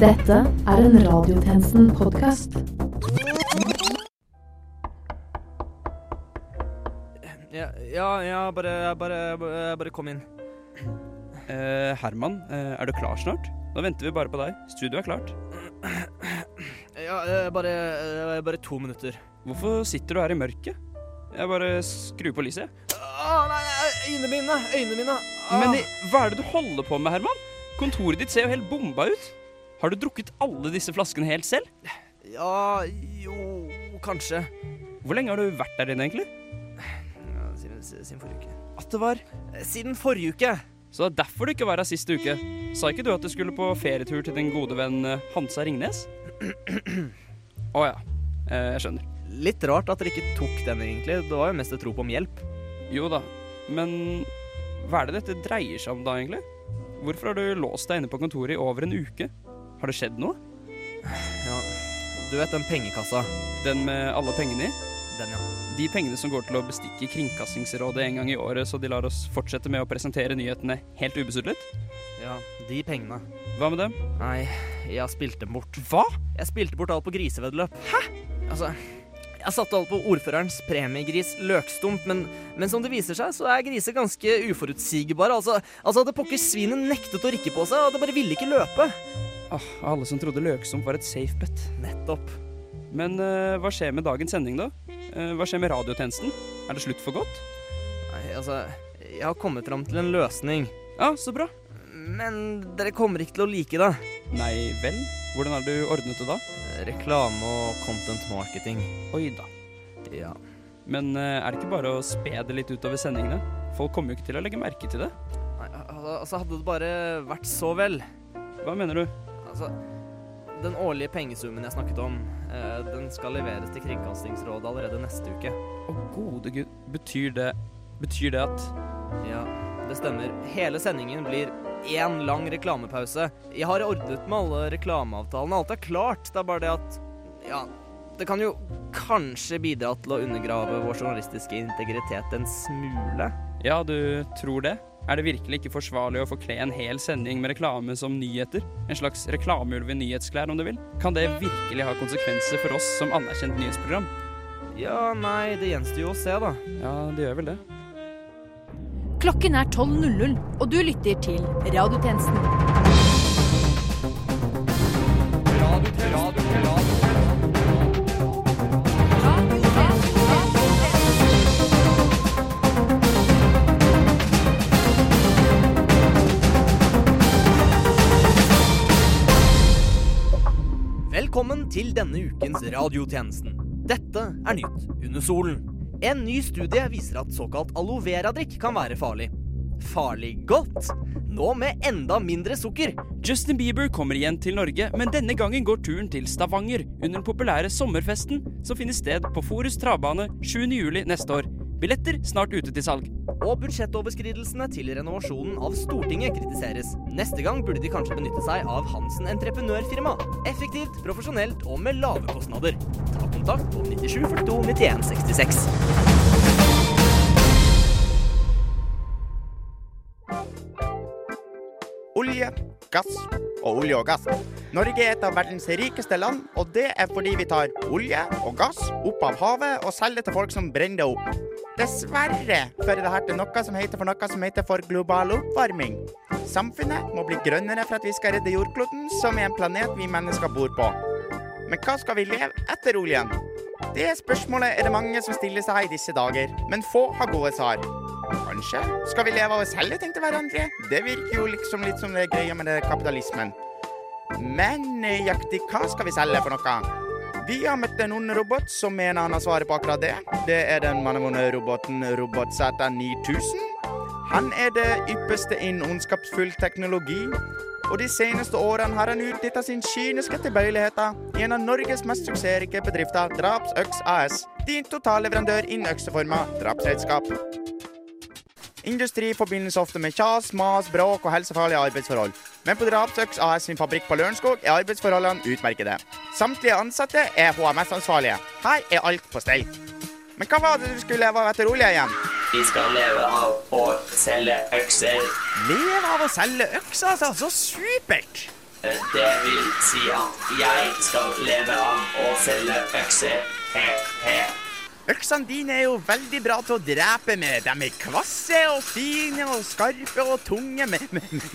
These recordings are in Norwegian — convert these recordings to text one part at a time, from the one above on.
Dette er en Radiotjenesten-podkast. Ja, ja, ja bare, bare, bare, kom inn. Eh, Herman, eh, er du klar snart? Da venter vi bare på deg. Studio er klart. Ja, eh, bare, eh, bare to minutter. Hvorfor sitter du her i mørket? Jeg bare skrur på lyset. jeg. Nei, nei, øynene mine! Øynene mine! Ah. Men hva er det du holder på med, Herman? Kontoret ditt ser jo helt bomba ut. Har du drukket alle disse flaskene helt selv? Ja, jo, kanskje. Hvor lenge har du vært der inne, egentlig? Ja, siden, siden forrige uke. At det var Siden forrige uke! Så det er derfor du ikke var her sist uke. Sa ikke du at du skulle på ferietur til din gode venn eh, Hansa Ringnes? Å ja. Eh, jeg skjønner. Litt rart at dere ikke tok den, egentlig. Det var jo mest et rop om hjelp. Jo da, men hva er det dette dreier seg om da, egentlig? Hvorfor har du låst deg inne på kontoret i over en uke? Har det skjedd noe? Ja, du vet den pengekassa? Den med alle pengene i? Den, ja. De pengene som går til å bestikke Kringkastingsrådet en gang i året, så de lar oss fortsette med å presentere nyhetene helt ubesudlet? Ja, de pengene. Hva med dem? Nei, jeg spilte dem bort. Hva? Jeg spilte bort alt på griseveddeløp. Hæ? Altså, jeg satte alt på ordførerens premiegris løkstump, men, men som det viser seg, så er griser ganske uforutsigbare. Altså, altså hadde pokker svinet nektet å rikke på seg, og det bare ville ikke løpe. Åh, alle som trodde Løksump var et safe bet. Nettopp. Men eh, hva skjer med dagens sending, da? Eh, hva skjer med radiotjenesten? Er det slutt for godt? Nei, altså, jeg har kommet fram til en løsning. Ja, så bra. Men dere kommer ikke til å like det. Nei vel? Hvordan har du ordnet det da? Reklame og content marketing. Oi da. Ja. Men eh, er det ikke bare å spe det litt utover sendingene? Folk kommer jo ikke til å legge merke til det. Nei, altså, hadde det bare vært så vel. Hva mener du? Altså, den årlige pengesummen jeg snakket om, eh, den skal leveres til Kringkastingsrådet allerede neste uke. Å gode gud, betyr det Betyr det at Ja, det stemmer. Hele sendingen blir én lang reklamepause. Jeg har ordnet med alle reklameavtalene. Alt er klart. Det er bare det at Ja, det kan jo kanskje bidra til å undergrave vår journalistiske integritet en smule. Ja, du tror det? Er det virkelig ikke forsvarlig å forkle en hel sending med reklame som nyheter? En slags reklameulv i nyhetsklær, om du vil? Kan det virkelig ha konsekvenser for oss som anerkjent nyhetsprogram? Ja, nei, det gjenstår jo å se, da. Ja, det gjør vel det. Klokken er 12.00, og du lytter til Radiotjenesten. Denne ukens radiotjenesten. Dette er nytt under solen. En ny studie viser at såkalt aloe vera-drikk kan være farlig. Farlig godt? Nå med enda mindre sukker. Justin Bieber kommer igjen til Norge, men denne gangen går turen til Stavanger under den populære sommerfesten som finner sted på Forus travbane 7. juli neste år. Billetter snart ute til salg. Og budsjettoverskridelsene til renovasjonen av Stortinget kritiseres. Neste gang burde de kanskje benytte seg av Hansen entreprenørfirma. Effektivt, profesjonelt og med lave kostnader. Ta kontakt på 97 42 91 66. Olje, gass og olje og gass. Norge er et av verdens rikeste land, og det er fordi vi tar olje og gass opp av havet og selger til folk som brenner det opp. Dessverre fører dette til noe som heter for noe som heter for global oppvarming. Samfunnet må bli grønnere for at vi skal redde jordkloden, som er en planet vi mennesker bor på. Men hva skal vi leve etter oljen? Det spørsmålet er det mange som stiller seg i disse dager, men få har gode svar. Kanskje skal vi leve av selge ting til hverandre? Det virker jo liksom litt som det er greia med det kapitalismen. Men nøyaktig hva skal vi selge for noe? Vi har møtt en ond robot som mener han har svaret på akkurat det. Det er den mannevonde roboten Robotsæter 9000. Han er det ypperste innen ondskapsfull teknologi. Og de seneste årene har han utnytta sin kyniske tilbøyeligheter i en av Norges mest suksessrike bedrifter, Drapsøks AS. Din totalleverandør innen økseforma drapsredskap. Industri forbindes ofte med kjas, mas, bråk og helsefarlige arbeidsforhold. Men på Drapsøks AS sin fabrikk på Lørenskog er arbeidsforholdene utmerkede. Samtlige ansatte er HMS-ansvarlige. Her er alt på stell. Men hva var det du skulle leve av etter olje igjen? Vi skal leve av å selge økser. Leve av å selge økser, altså. Så supert! Det vil si at jeg skal leve av å selge økser. He-he. Øksene dine er jo veldig bra til å drepe med. De er kvasse og fine og skarpe og tunge, men,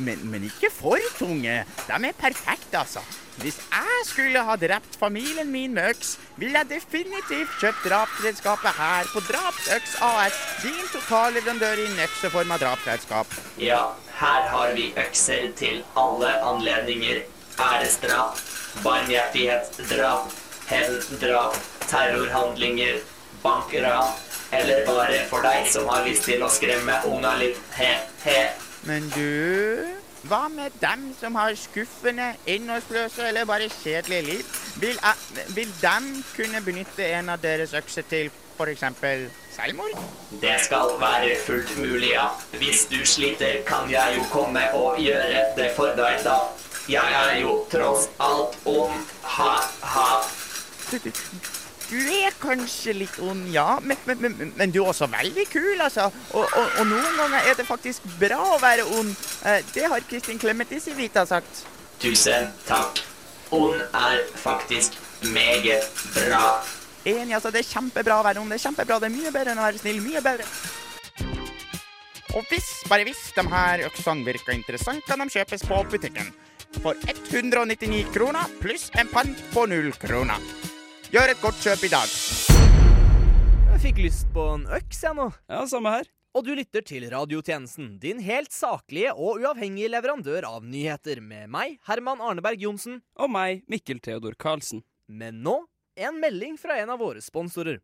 men, men, ikke for tunge. De er perfekte, altså. Hvis jeg skulle ha drept familien min med øks, ville jeg definitivt kjøpt drapsredskapet her på Drapsøks AS, din totalleverandør i økseforma drapsredskap. Ja, her har vi økser til alle anledninger. Æresdrap, barmhjertighetsdrap, hevndrap, terrorhandlinger, bankran, eller bare for deg som har lyst til å skremme unga litt. He-he. Men du, hva med dem som har skuffende, innholdsløse eller bare kjedelige liv? Vil, vil dem kunne benytte en av deres økser til f.eks. selvmord? Det skal være fullt mulig, ja. Hvis du sliter, kan jeg jo komme og gjøre det for deg, da. Jeg er jo tross alt ond. Ha-ha. Du, er kanskje litt ond, ja, men, men, men, men du er også veldig kul, altså. Og, og, og noen ganger er det faktisk bra å være ond. Eh, Det har Kristin Clemet i Vita sagt. Tusen takk. Ond er faktisk meget bra. Enig, altså. Det er kjempebra å være ond. Det er kjempebra. Det er mye bedre enn å være snill. Mye bedre. Og hvis, bare hvis, de her øksene virker interessant, kan de kjøpes på butikken. For 199 kroner pluss en pant på null kroner. Gjør et godt kjøp i dag. Jeg fikk lyst på en øks, jeg nå. Ja, samme her. Og du lytter til Radiotjenesten, din helt saklige og uavhengige leverandør av nyheter, med meg, Herman Arneberg Johnsen. Og meg, Mikkel Theodor Karlsen. Men nå en melding fra en av våre sponsorer.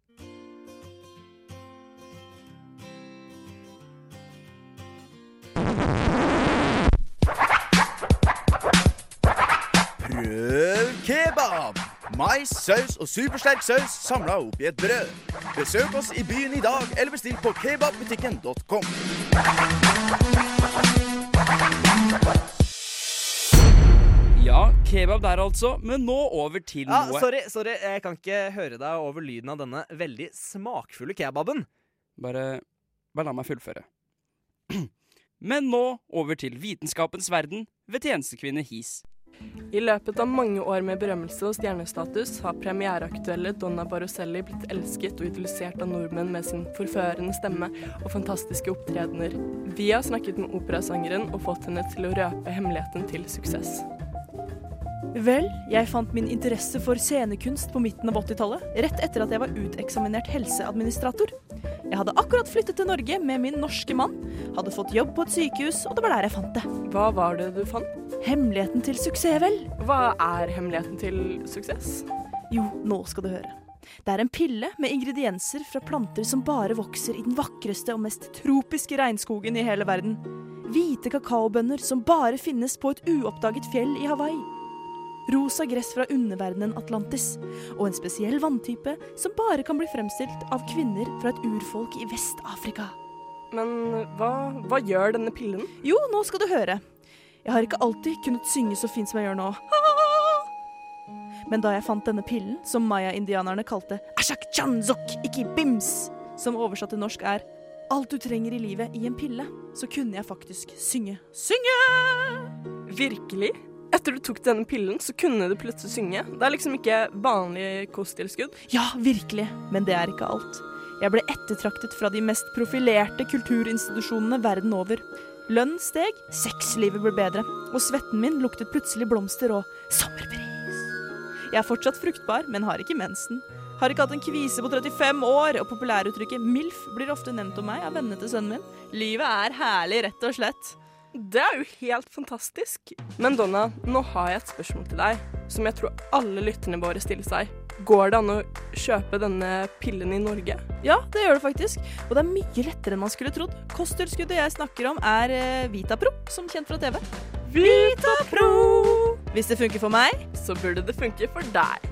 Prøv kebab! Mais, saus og supersterk saus samla opp i et brød. Besøk oss i byen i dag, eller bestill på kebabbutikken.com. Ja, kebab der altså, men nå over til Ja, noe sorry, sorry, jeg kan ikke høre deg over lyden av denne veldig smakfulle kebaben. Bare, bare la meg fullføre. Men nå over til vitenskapens verden ved tjenestekvinne His. I løpet av mange år med berømmelse og stjernestatus har premiereaktuelle Donna Baroselli blitt elsket og utilisert av nordmenn med sin forførende stemme og fantastiske opptredener. Vi har snakket med operasangeren og fått henne til å røpe hemmeligheten til suksess. Vel, jeg fant min interesse for scenekunst på midten av 80-tallet, rett etter at jeg var uteksaminert helseadministrator. Jeg hadde akkurat flyttet til Norge med min norske mann, hadde fått jobb på et sykehus, og det var der jeg fant det. Hva var det du fant? Hemmeligheten til suksess, vel? Hva er hemmeligheten til suksess? Jo, nå skal du høre. Det er en pille med ingredienser fra planter som bare vokser i den vakreste og mest tropiske regnskogen i hele verden. Hvite kakaobønner som bare finnes på et uoppdaget fjell i Hawaii. Rosa gress fra underverdenen Atlantis, og en spesiell vanntype som bare kan bli fremstilt av kvinner fra et urfolk i Vest-Afrika. Men hva, hva gjør denne pillen? Jo, nå skal du høre. Jeg har ikke alltid kunnet synge så fint som jeg gjør nå. Men da jeg fant denne pillen, som maya-indianerne kalte ashak chanzok ikke bims, som oversatt til norsk er alt du trenger i livet i en pille, så kunne jeg faktisk synge. Synge! Virkelig? Etter du tok denne pillen, så kunne du plutselig synge. Det er liksom ikke vanlig kosttilskudd. Ja, virkelig. Men det er ikke alt. Jeg ble ettertraktet fra de mest profilerte kulturinstitusjonene verden over. Lønn steg, sexlivet ble bedre, og svetten min luktet plutselig blomster og sommerbris. Jeg er fortsatt fruktbar, men har ikke mensen. Har ikke hatt en kvise på 35 år, og populæruttrykket MILF blir ofte nevnt om meg av vennene til sønnen min. Livet er herlig, rett og slett. Det er jo helt fantastisk. Men Donna, nå har jeg et spørsmål til deg, som jeg tror alle lytterne våre stiller seg. Går det an å kjøpe denne pillen i Norge? Ja, det gjør det faktisk. Og det er mye lettere enn man skulle trodd. Kosttilskuddet jeg snakker om, er eh, Vitapro, som kjent fra TV. Vitapro! Hvis det funker for meg, Så burde det funke for deg.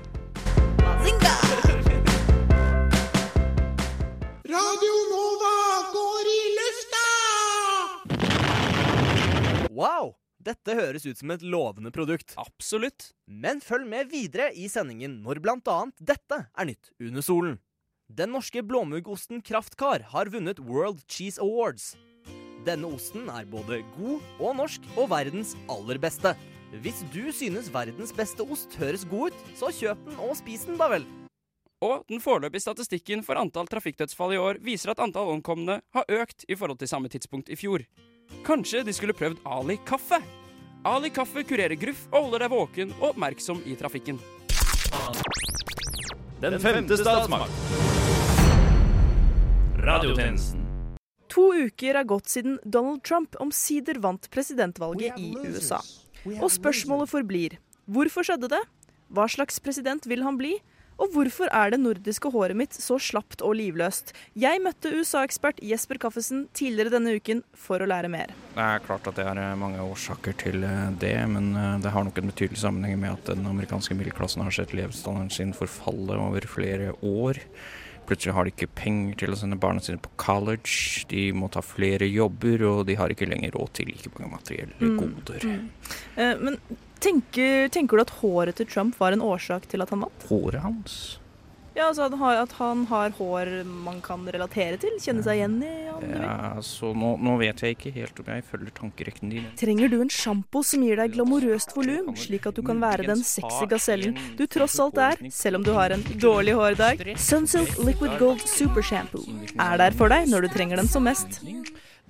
Radio Nova går i lufta! Wow! Dette høres ut som et lovende produkt. Absolutt. Men følg med videre i sendingen når blant annet dette er nytt under solen. Den norske blåmuggosten Kraftkar har vunnet World Cheese Awards. Denne osten er både god og norsk og verdens aller beste. Hvis du synes verdens beste ost høres god ut, så kjøp den og spis den, da vel. Og den foreløpige statistikken for antall trafikkdødsfall i år viser at antall omkomne har økt i forhold til samme tidspunkt i fjor. Kanskje de skulle prøvd Ali kaffe? Ali kaffe kurerer gruff og holder deg våken og oppmerksom i trafikken. Den femte statsmakt. Radiotjenesten. To uker er gått siden Donald Trump omsider vant presidentvalget i USA. Og spørsmålet forblir hvorfor skjedde det? Hva slags president vil han bli? Og hvorfor er det nordiske håret mitt så slapt og livløst? Jeg møtte USA-ekspert Jesper Kaffesen tidligere denne uken for å lære mer. Det er klart at det er eh, mange årsaker til eh, det, men eh, det har nok en betydelig sammenheng med at den amerikanske middelklassen har sett levestandarden sin forfalle over flere år. Plutselig har de ikke penger til å sende barna sine på college, de må ta flere jobber, og de har ikke lenger råd til like mange materielle Mm, goder. Eh, men tenker, tenker du at håret til Trump var en årsak til at han vant? Håret hans? Ja, altså at han har, at han har hår man kan relatere til? Kjenne seg igjen i? om du vil. Ja, så nå, nå vet jeg ikke helt om jeg følger tankerekken din. Trenger du en sjampo som gir deg glamorøst volum, slik at du kan være den sexy gasellen du tross alt er, selv om du har en dårlig hårdag? Sunsilk Liquid Gold Super Shampoo er der for deg når du trenger den som mest.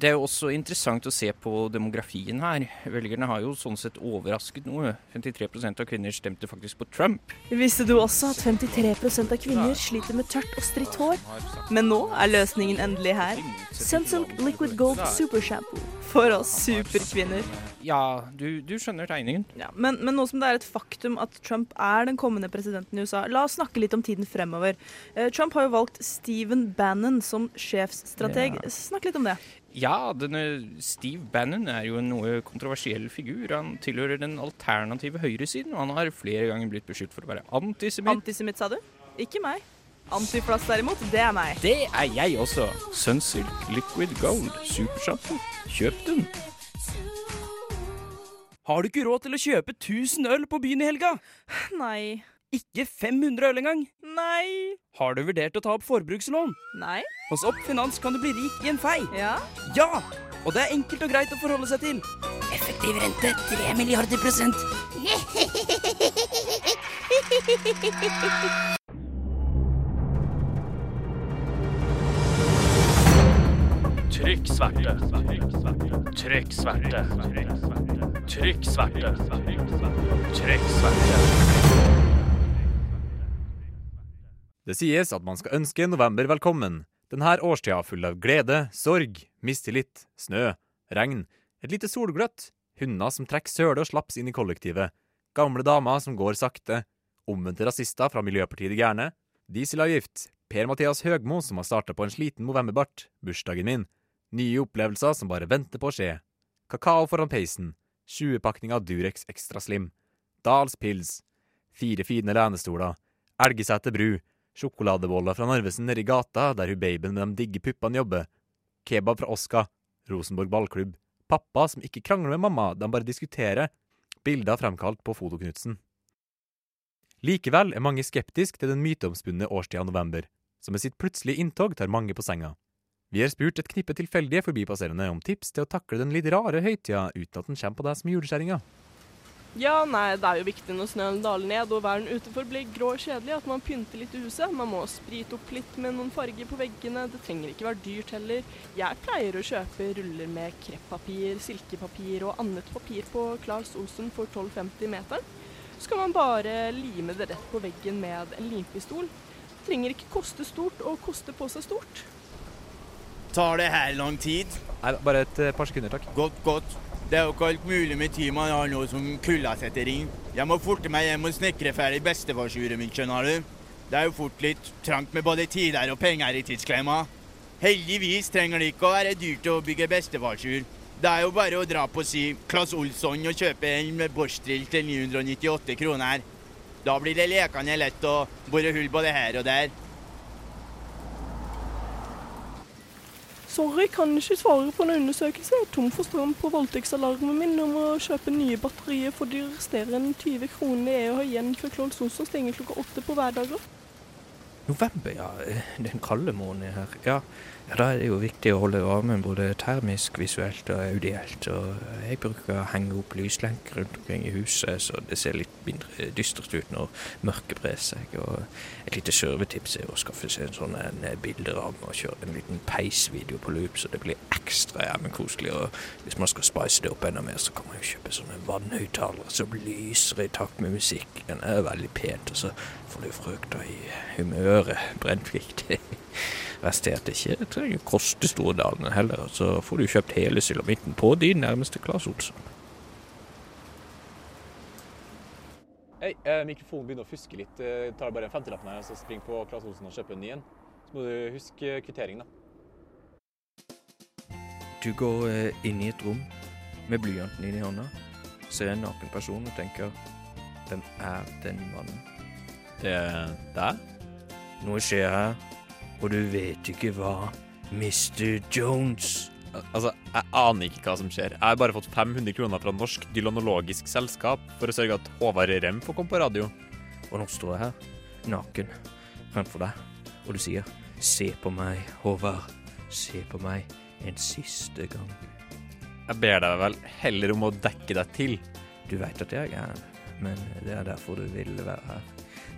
Det er jo også interessant å se på demografien her. Velgerne har jo sånn sett overrasket noe. 53% av kvinner stemte faktisk på Trump. Visste du også at 53% av kvinner sliter med tørt og stritt hår? Men nå er løsningen endelig her. Sunsilk Liquid Gold Super Shampoo. For oss superkvinner. Ja, du, du skjønner tegningen. Ja, men, men nå som det er et faktum at Trump er den kommende presidenten i USA, la oss snakke litt om tiden fremover. Eh, Trump har jo valgt Stephen Bannon som sjefsstrateg. Ja. Snakk litt om det. Ja, denne Steve Bannon er jo en noe kontroversiell figur. Han tilhører den alternative høyresiden, og han har flere ganger blitt beskyldt for å være antisemitt. Antisemitt, sa du? Ikke meg. Antiflass derimot, det er meg. Det er jeg også. Sunsilk Liquid Gold Supershampoo. Kjøp den. Har du ikke råd til å kjøpe 1000 øl på byen i helga? Nei. Ikke 500 øl engang? Nei. Har du vurdert å ta opp forbrukslån? Nei. Hos Opp Finans kan du bli rik i en fei. Ja? Ja! Og det er enkelt og greit å forholde seg til. Effektiv rente 3 milliarder prosent. Trykk sverte. Trykk sverte. Trykk sverte. Trykk sverte. Det sies at man skal ønske november velkommen. Denne årstida full av glede, sorg, mistillit, snø, regn, et lite solgløtt, hunder som trekker søle og slaps inn i kollektivet, gamle damer som går sakte, omvendte rasister fra Miljøpartiet De Gærne, dieselavgift, Per-Mathias Høgmo som har starta på en sliten novemberbart, bursdagen min, nye opplevelser som bare venter på å skje, kakao foran peisen, 20-pakning av Durex Extra Slim, Dals pils, fire fine lenestoler, Elgeseter bru, sjokoladeboller fra Narvesen nedi gata der hun babyen med de digge puppene jobber, kebab fra Oska, Rosenborg ballklubb, pappa som ikke krangler med mamma, de bare diskuterer, bilder fremkalt på Fotoknutsen. Likevel er mange skeptisk til den myteomspunne årstida november, som med sitt plutselige inntog tar mange på senga. Vi har spurt et knippe tilfeldige forbipasserende om tips til å takle den litt rare høytida uten at den kommer på deg som juleskjæringa. Ja, nei, det er jo viktig når snøen daler ned og væren utenfor blir grå og kjedelig, at man pynter litt i huset. Man må sprite opp litt med noen farger på veggene. Det trenger ikke være dyrt heller. Jeg pleier å kjøpe ruller med kreppapir, silkepapir og annet papir på Claes Olsen for 12,50 meteren. Så kan man bare lime det rett på veggen med en limpistol. Det trenger ikke koste stort og koste på seg stort. Tar det her lang tid? Nei, bare et eh, par sekunder, takk. Godt, godt. Det er jo ikke alt mulig med tid man har nå som kulda setter inn. Jeg må forte meg hjem og snekre ferdig bestefarsuret mitt, skjønner du. Det er jo fort litt trangt med både tider og penger i tidsklemma. Heldigvis trenger det ikke å være dyrt å bygge bestefarsur. Det er jo bare å dra på si Claes Olsson og kjøpe en med Bosch-drill til 998 kroner. Da blir det lekende lett å bore hull både her og der. Sorry, kan ikke svare på en undersøkelse. Er tom for strøm på voldtektsalarmen min og må kjøpe nye batterier for de resterende 20 kronene jeg har igjen før Claes Olsson stenger klokka åtte på hverdager. November, ja. eh, Den kalde måneden her. Ja, ja, da er det jo viktig å holde varmen både termisk, visuelt og audielt. Og jeg bruker å henge opp lyslenker rundt omkring i huset, så det ser litt mindre dystert ut når mørket brer seg. Og et lite servetips er å skaffe seg en sånn en eh, bilderamme og kjøre en liten peisvideo på loop, så det blir ekstra jævlig koselig. Og hvis man skal spice det opp enda mer, så kan man jo kjøpe sånne vannhøyttalere som lyser i takt med musikken. Det er veldig pent, og så får du frøkta i humøret Brent Verst er at det ikke trenger å koste store dagene heller. Så får du kjøpt hele sylamitten på din nærmeste Claes Olsson. Hei, eh, mikrofonen begynner å fuske litt. Jeg tar bare en femtilapp her, så spring på Claes Olsen og kjøp en ny en. Så må du huske kvitteringen, da. Du går eh, inn i et rom med blyanten din i hånda, ser en naken person og tenker Hvem er den mannen? Det er deg? Noe skjer her, og du vet ikke hva. Mr. Jones. Altså, jeg aner ikke hva som skjer. Jeg har bare fått 500 kroner fra Norsk Dylanologisk Selskap for å sørge at Håvard Rem får komme på radio. Og nå står jeg her, naken, fremfor deg, og du sier Se på meg, Håvard. Se på meg en siste gang. Jeg ber deg vel heller om å dekke deg til. Du veit at jeg er her, men det er derfor du ville være her.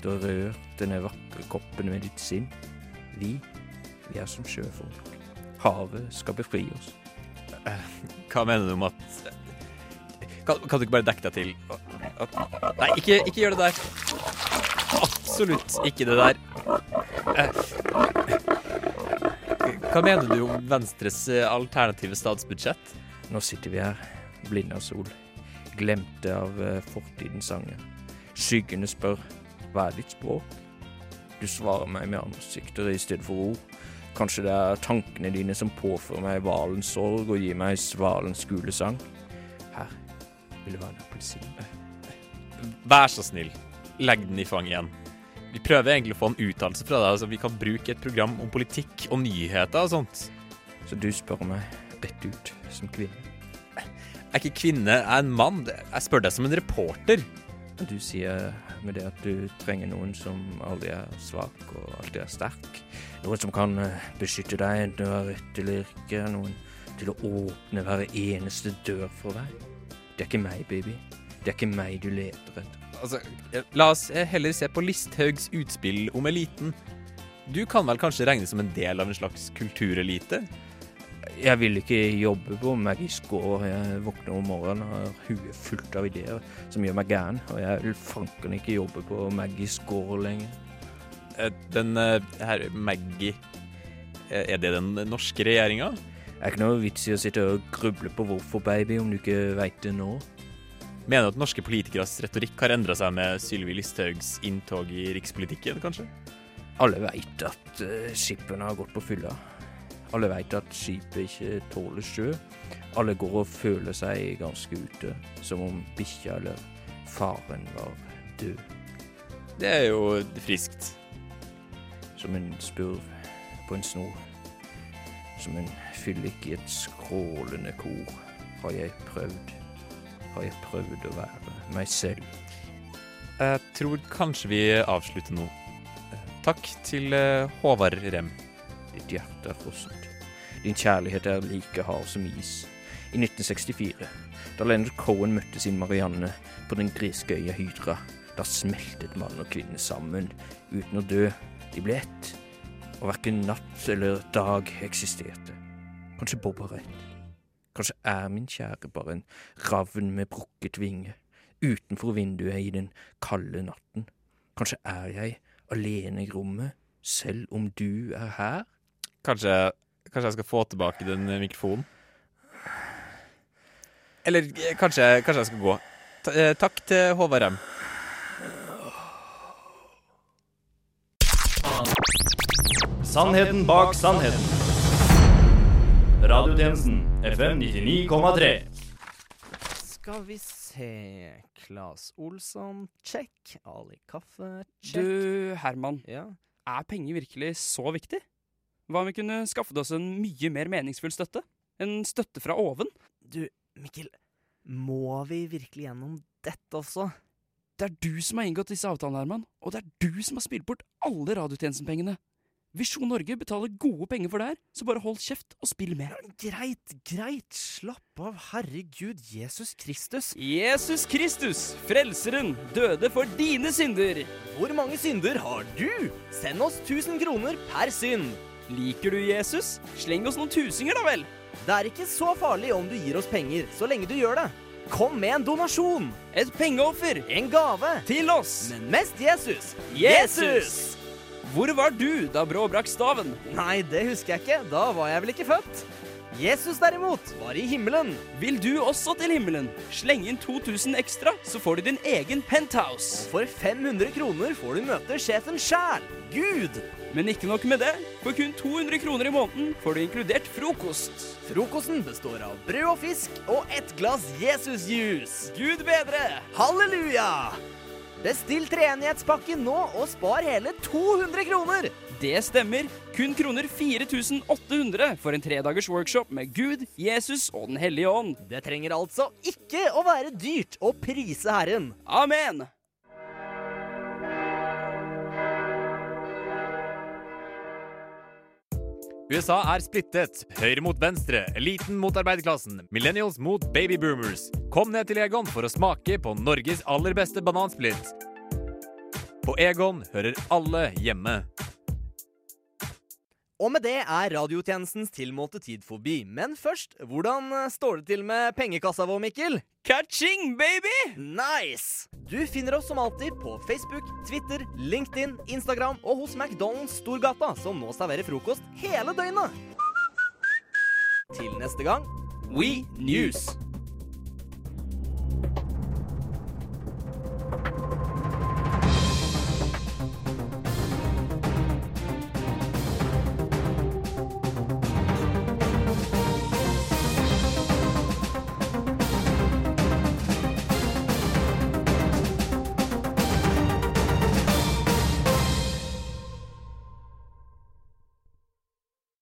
Du har rørt denne vakre koppen med ditt sinn. Vi, vi er som sjøfolk. Havet skal befri oss. Eh, Hva mener du om at Kan, kan du ikke bare dekke deg til? At, nei, ikke, ikke gjør det der. Absolutt ikke det der. Eh, Hva mener du om Venstres eh, alternative statsbudsjett? Nå sitter vi her, blinde av sol, glemte av fortidens sanger. Skyggene spør hva er ditt språk? Du svarer meg med ansikter i stedet for ord. Kanskje det er tankene dine som påfører meg hvalens sorg og gir meg svalens gule sang. Her vil det være en appelsin. Vær så snill, legg den i fanget igjen. Vi prøver egentlig å få en uttalelse fra deg, så vi kan bruke et program om politikk og nyheter og sånt. Så du spør meg rett ut som kvinne? Jeg er ikke kvinne, jeg er en mann. Jeg spør deg som en reporter. Du sier med det at du trenger noen som aldri er svak og alltid er sterk. Noen som kan eh, beskytte deg enten du har rett eller ikke. Noen til å åpne hver eneste dør for deg. Det er ikke meg, baby. Det er ikke meg du leter etter. Altså, eh, la oss eh, heller se på Listhaugs utspill om eliten. Du kan vel kanskje regnes som en del av en slags kulturelite? Jeg vil ikke jobbe på Magisk gård. Jeg våkner om morgenen og har huet fullt av ideer som gjør meg gæren. Og jeg vil fanken ikke jobbe på Magisk gård lenger. Eh, Den eh, her Maggie eh, Er det den norske regjeringa? Det er ikke noe vits i å sitte og gruble på hvorfor, baby, om du ikke veit det nå. Mener du at norske politikeres retorikk har endra seg med Sylvi Listhaugs inntog i rikspolitikken, kanskje? Alle veit at skippene har gått på fylla. Alle veit at skipet ikke tåler sjø. Alle går og føler seg ganske ute, som om bikkja eller faren var død. Det er jo friskt. Som en spurv på en snor. Som en fyllik i et skrålende kor har jeg prøvd. Har jeg prøvd å være meg selv. Jeg tror kanskje vi avslutter nå. Takk til eh, Håvard Rem. Ditt hjerte er frosset. Din kjærlighet er like hard som is. I 1964, da Leonard Cohen møtte sin Marianne på den greske øya Hydra, da smeltet mann og kvinne sammen uten å dø. De ble ett, og hverken natt eller dag eksisterte. Kanskje Bob har rett. Kanskje er min kjære bare en ravn med brukket vinge utenfor vinduet i den kalde natten. Kanskje er jeg alene i rommet, selv om du er her? Kanskje, kanskje jeg skal få tilbake den eh, mikrofonen? Eller eh, kanskje, kanskje jeg skal gå. Ta, eh, takk til Håvard M. Sannheten bak sannheten. Radiotjenesten FM 99,3. Skal vi se Klas Olsson, check. Ali Kaffe, check. Du, Herman. Ja? Er penger virkelig så viktig? Hva om vi kunne skaffet oss en mye mer meningsfull støtte? En støtte fra oven? Du, Mikkel, må vi virkelig gjennom dette også? Det er du som har inngått disse avtalene, Herman, og det er du som har spilt bort alle radiotjenestenpengene. Visjon Norge betaler gode penger for det her, så bare hold kjeft og spill med. Greit, greit. Slapp av, herregud, Jesus Kristus. Jesus Kristus, frelseren, døde for dine synder. Hvor mange synder har du? Send oss 1000 kroner per synd. Liker du Jesus? Sleng oss noen tusinger, da vel. Det er ikke så farlig om du gir oss penger, så lenge du gjør det. Kom med en donasjon. Et pengeoffer. En gave. Til oss. Men mest Jesus. Jesus! Hvor var du da Brå brakk staven? Nei, det husker jeg ikke. Da var jeg vel ikke født. Jesus derimot var i himmelen. Vil du også til himmelen? Sleng inn 2000 ekstra, så får du din egen penthouse. Og for 500 kroner får du møte sjefen sjæl, Gud. Men ikke nok med det. For kun 200 kroner i måneden får du inkludert frokost. Frokosten består av brød og fisk og ett glass Jesus-juice. Gud bedre! Halleluja! Bestill treenighetspakken nå og spar hele 200 kroner. Det stemmer. Kun kroner 4800 for en tredagers workshop med Gud, Jesus og Den hellige ånd. Det trenger altså ikke å være dyrt å prise Herren. Amen! USA er splittet. Høyre mot venstre, eliten mot arbeiderklassen, millennials mot babyboomers. Kom ned til Egon for å smake på Norges aller beste banansplitt. På Egon hører alle hjemme. Og med det er radiotjenestens tilmålte tid forbi. Men først, hvordan eh, står det til med pengekassa vår, Mikkel? Catching, baby! Nice! Du finner oss som alltid på Facebook, Twitter, LinkedIn, Instagram og hos McDonald's Storgata, som nå serverer frokost hele døgnet. Til neste gang We News.